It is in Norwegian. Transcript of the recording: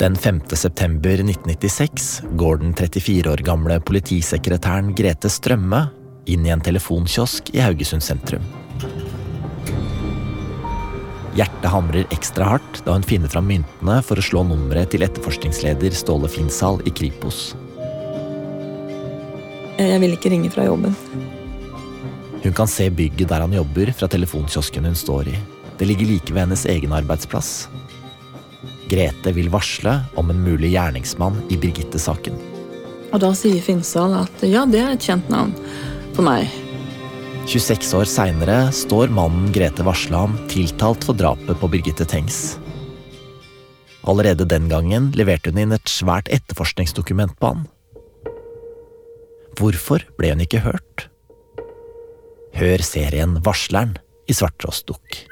Den 5. september 1996 går den 34 år gamle politisekretæren Grete Strømme inn i en telefonkiosk i Haugesund sentrum. Hjertet hamrer ekstra hardt da hun finner fram myntene for å slå nummeret til etterforskningsleder Ståle Finnsal i Kripos. Jeg vil ikke ringe fra jobben. Hun kan se bygget der han jobber fra telefonkiosken hun står i. Det ligger like ved hennes egen arbeidsplass. Grete vil varsle om en mulig gjerningsmann i Birgitte-saken. Og da sier Finnsal at ja, det er et kjent navn for meg. 26 år seinere står mannen Grete varsla om tiltalt for drapet på Birgitte Tengs. Allerede den gangen leverte hun inn et svært etterforskningsdokument på han. Hvorfor ble hun ikke hørt? Hør serien Varsleren i Svarttrost Dukk.